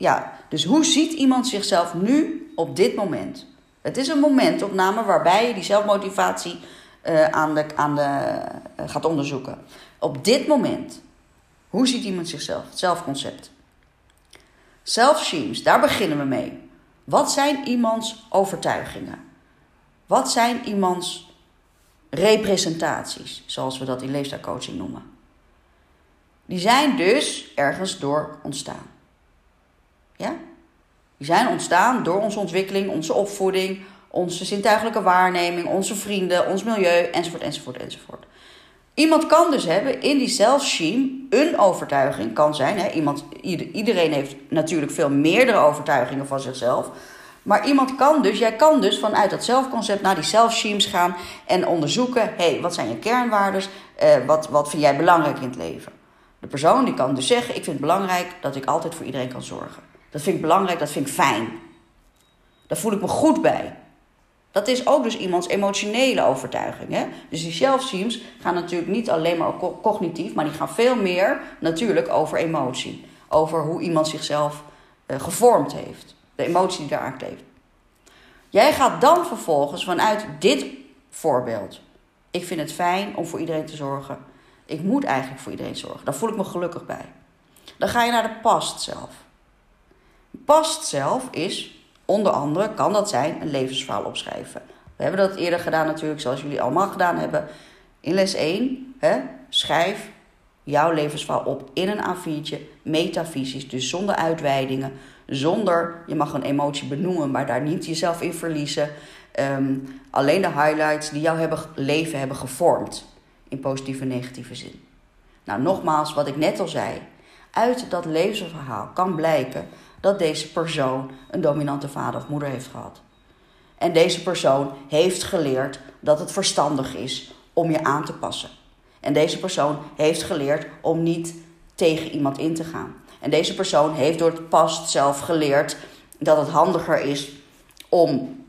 ja, dus hoe ziet iemand zichzelf nu op dit moment? Het is een momentopname waarbij je die zelfmotivatie uh, aan de, aan de, uh, gaat onderzoeken. Op dit moment, hoe ziet iemand zichzelf? Het zelfconcept. Self-shames, daar beginnen we mee. Wat zijn iemands overtuigingen? Wat zijn iemands representaties, zoals we dat in leefstijlcoaching noemen? Die zijn dus ergens door ontstaan. Ja? Die zijn ontstaan door onze ontwikkeling, onze opvoeding, onze zintuigelijke waarneming, onze vrienden, ons milieu, enzovoort, enzovoort, enzovoort. Iemand kan dus hebben in die self-shame een overtuiging, kan zijn. Hè? Iemand, iedereen heeft natuurlijk veel meerdere overtuigingen van zichzelf. Maar iemand kan dus, jij kan dus vanuit dat zelfconcept naar die self-shames gaan en onderzoeken: hé, hey, wat zijn je kernwaarden? Uh, wat, wat vind jij belangrijk in het leven? De persoon die kan dus zeggen: ik vind het belangrijk dat ik altijd voor iedereen kan zorgen. Dat vind ik belangrijk, dat vind ik fijn. Daar voel ik me goed bij. Dat is ook dus iemands emotionele overtuiging. Hè? Dus die self-teams gaan natuurlijk niet alleen maar cognitief, maar die gaan veel meer natuurlijk over emotie. Over hoe iemand zichzelf uh, gevormd heeft. De emotie die daaraan kleeft. Jij gaat dan vervolgens vanuit dit voorbeeld. Ik vind het fijn om voor iedereen te zorgen. Ik moet eigenlijk voor iedereen zorgen. Daar voel ik me gelukkig bij. Dan ga je naar de past zelf. Past zelf is Onder andere kan dat zijn een levensverhaal opschrijven. We hebben dat eerder gedaan natuurlijk, zoals jullie allemaal gedaan hebben. In les 1, hè, schrijf jouw levensverhaal op in een A4'tje, metafysisch, dus zonder uitweidingen, zonder, je mag een emotie benoemen, maar daar niet jezelf in verliezen. Ehm, alleen de highlights die jouw leven hebben gevormd, in positieve en negatieve zin. Nou, nogmaals, wat ik net al zei, uit dat levensverhaal kan blijken dat deze persoon een dominante vader of moeder heeft gehad. En deze persoon heeft geleerd dat het verstandig is om je aan te passen. En deze persoon heeft geleerd om niet tegen iemand in te gaan. En deze persoon heeft door het past zelf geleerd dat het handiger is om,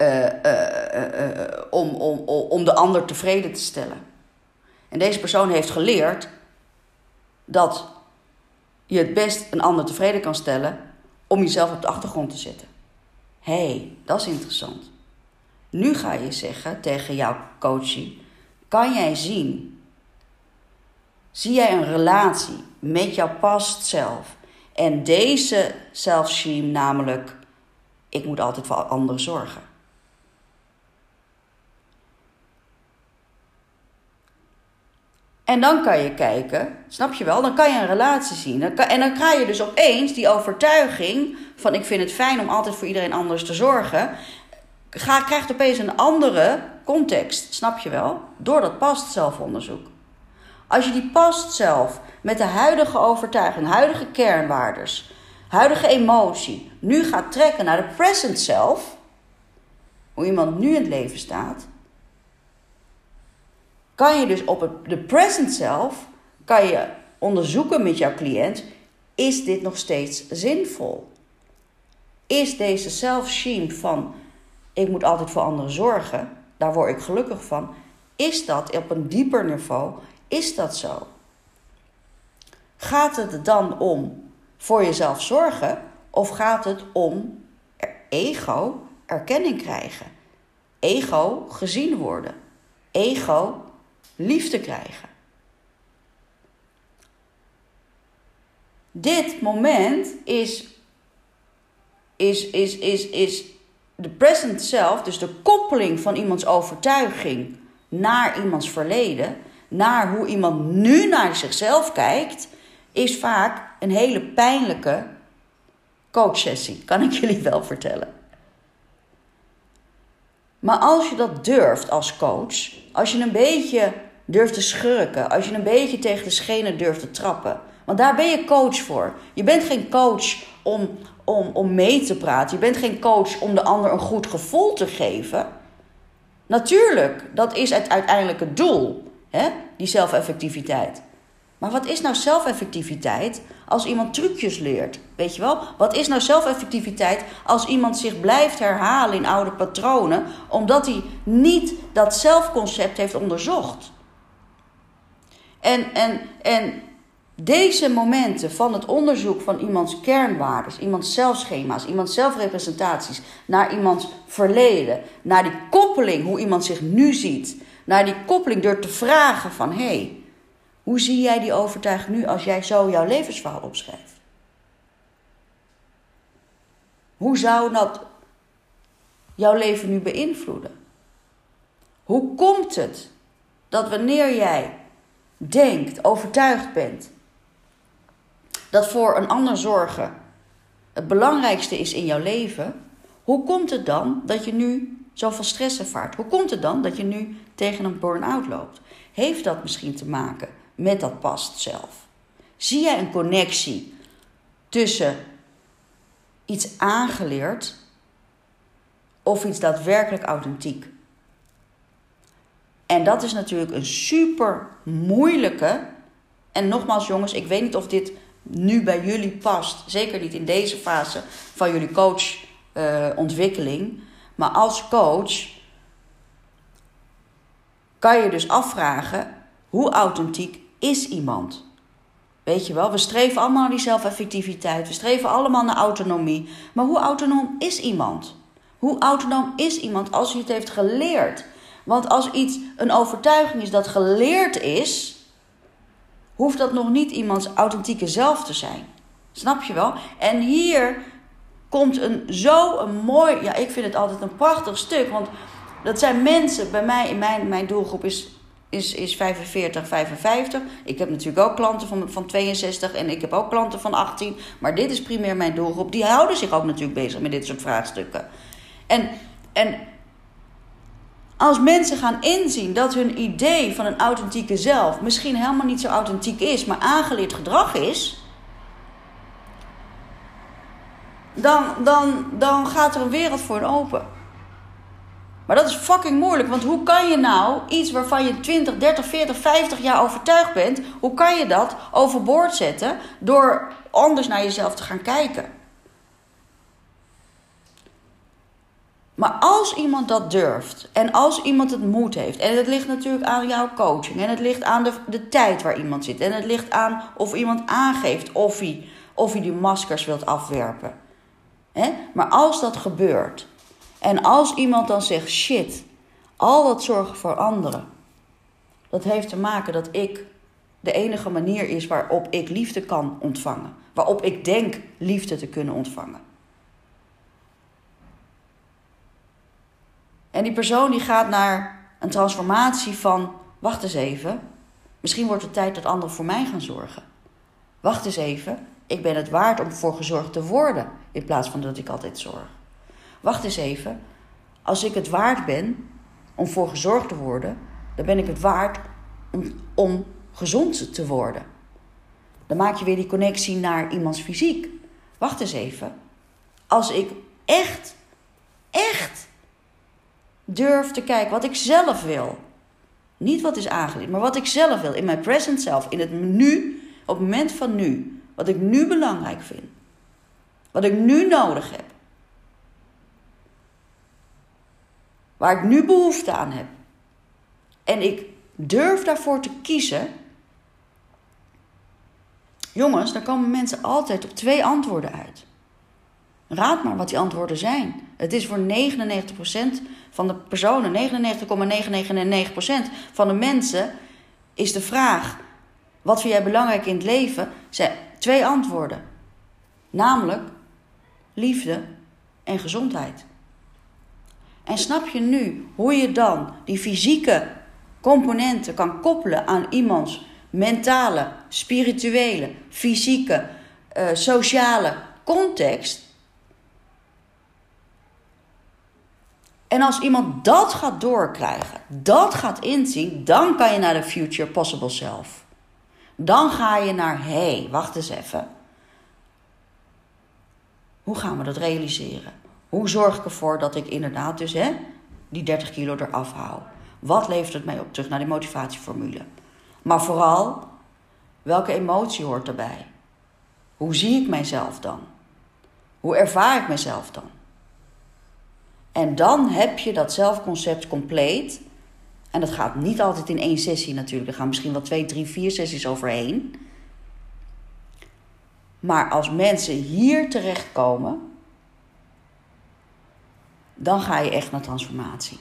uh, om, om, om de ander tevreden te stellen. En deze persoon heeft geleerd dat je het best een ander tevreden kan stellen om jezelf op de achtergrond te zetten. Hé, hey, dat is interessant. Nu ga je zeggen tegen jouw coachie: kan jij zien? Zie jij een relatie met jouw past zelf? En deze self-shame, namelijk: ik moet altijd voor anderen zorgen. En dan kan je kijken, snap je wel? Dan kan je een relatie zien. en dan krijg je dus opeens die overtuiging van ik vind het fijn om altijd voor iedereen anders te zorgen. Krijgt opeens een andere context, snap je wel? Door dat past zelfonderzoek. Als je die past zelf met de huidige overtuiging, huidige kernwaardes, huidige emotie, nu gaat trekken naar de present self, hoe iemand nu in het leven staat, kan je dus op het, de present self, kan je onderzoeken met jouw cliënt, is dit nog steeds zinvol? Is deze self-shame van ik moet altijd voor anderen zorgen, daar word ik gelukkig van, is dat op een dieper niveau, is dat zo? Gaat het dan om voor jezelf zorgen of gaat het om ego erkenning krijgen? Ego gezien worden. Ego liefde krijgen. Dit moment is, is, is, is, is de present self, dus de koppeling van iemands overtuiging naar iemands verleden, naar hoe iemand nu naar zichzelf kijkt, is vaak een hele pijnlijke coachsessie, kan ik jullie wel vertellen. Maar als je dat durft als coach, als je een beetje durft te schurken, als je een beetje tegen de schenen durft te trappen, want daar ben je coach voor. Je bent geen coach om, om, om mee te praten. Je bent geen coach om de ander een goed gevoel te geven. Natuurlijk, dat is het uiteindelijk het doel, hè? die zelfeffectiviteit. Maar wat is nou zelfeffectiviteit als iemand trucjes leert? Weet je wel? Wat is nou zelfeffectiviteit als iemand zich blijft herhalen in oude patronen, omdat hij niet dat zelfconcept heeft onderzocht? En, en, en deze momenten van het onderzoek van iemands kernwaarden, iemands zelfschema's, iemands zelfrepresentaties, naar iemands verleden, naar die koppeling, hoe iemand zich nu ziet, naar die koppeling door te vragen van hé, hey, hoe zie jij die overtuiging nu als jij zo jouw levensverhaal opschrijft? Hoe zou dat jouw leven nu beïnvloeden? Hoe komt het dat wanneer jij denkt, overtuigd bent, dat voor een ander zorgen het belangrijkste is in jouw leven, hoe komt het dan dat je nu zoveel stress ervaart? Hoe komt het dan dat je nu tegen een burn-out loopt? Heeft dat misschien te maken met dat past zelf? Zie jij een connectie tussen iets aangeleerd of iets daadwerkelijk authentiek? En dat is natuurlijk een super moeilijke. En nogmaals, jongens, ik weet niet of dit nu bij jullie past. Zeker niet in deze fase van jullie coachontwikkeling. Uh, maar als coach kan je dus afvragen: hoe authentiek is iemand? Weet je wel, we streven allemaal naar die zelfeffectiviteit. We streven allemaal naar autonomie. Maar hoe autonoom is iemand? Hoe autonoom is iemand als hij het heeft geleerd? Want als iets een overtuiging is dat geleerd is, hoeft dat nog niet iemands authentieke zelf te zijn. Snap je wel? En hier komt een zo een mooi, ja, ik vind het altijd een prachtig stuk, want dat zijn mensen bij mij in mijn, mijn doelgroep is is, is 45, 55. Ik heb natuurlijk ook klanten van, van 62 en ik heb ook klanten van 18. Maar dit is primair mijn doelgroep. Die houden zich ook natuurlijk bezig met dit soort vraagstukken. En, en als mensen gaan inzien dat hun idee van een authentieke zelf misschien helemaal niet zo authentiek is, maar aangeleerd gedrag is, dan, dan, dan gaat er een wereld voor hen open. Maar dat is fucking moeilijk, want hoe kan je nou iets waarvan je 20, 30, 40, 50 jaar overtuigd bent, hoe kan je dat overboord zetten door anders naar jezelf te gaan kijken? Maar als iemand dat durft en als iemand het moed heeft, en het ligt natuurlijk aan jouw coaching, en het ligt aan de, de tijd waar iemand zit, en het ligt aan of iemand aangeeft of hij, of hij die maskers wilt afwerpen. Maar als dat gebeurt, en als iemand dan zegt: shit, al dat zorgen voor anderen, dat heeft te maken dat ik de enige manier is waarop ik liefde kan ontvangen, waarop ik denk liefde te kunnen ontvangen. En die persoon die gaat naar een transformatie van, wacht eens even, misschien wordt het tijd dat anderen voor mij gaan zorgen. Wacht eens even, ik ben het waard om voor gezorgd te worden, in plaats van dat ik altijd zorg. Wacht eens even, als ik het waard ben om voor gezorgd te worden, dan ben ik het waard om, om gezond te worden. Dan maak je weer die connectie naar iemands fysiek. Wacht eens even, als ik echt, echt durf te kijken wat ik zelf wil. Niet wat is aangeleerd, maar wat ik zelf wil. In mijn present self. In het nu, op het moment van nu. Wat ik nu belangrijk vind. Wat ik nu nodig heb. Waar ik nu behoefte aan heb. En ik durf daarvoor te kiezen. Jongens, daar komen mensen altijd op twee antwoorden uit. Raad maar wat die antwoorden zijn. Het is voor 99% van de personen, 99,999% van de mensen, is de vraag: wat vind jij belangrijk in het leven? Zijn twee antwoorden. Namelijk liefde en gezondheid. En snap je nu hoe je dan die fysieke componenten kan koppelen aan iemands mentale, spirituele, fysieke, uh, sociale context? En als iemand dat gaat doorkrijgen, dat gaat inzien, dan kan je naar de future possible self. Dan ga je naar, hé, hey, wacht eens even. Hoe gaan we dat realiseren? Hoe zorg ik ervoor dat ik inderdaad dus hè, die 30 kilo eraf haal? Wat levert het mij op? Terug naar die motivatieformule. Maar vooral, welke emotie hoort erbij? Hoe zie ik mijzelf dan? Hoe ervaar ik mezelf dan? En dan heb je dat zelfconcept compleet. En dat gaat niet altijd in één sessie natuurlijk. Er gaan misschien wel twee, drie, vier sessies overheen. Maar als mensen hier terechtkomen, dan ga je echt naar transformatie.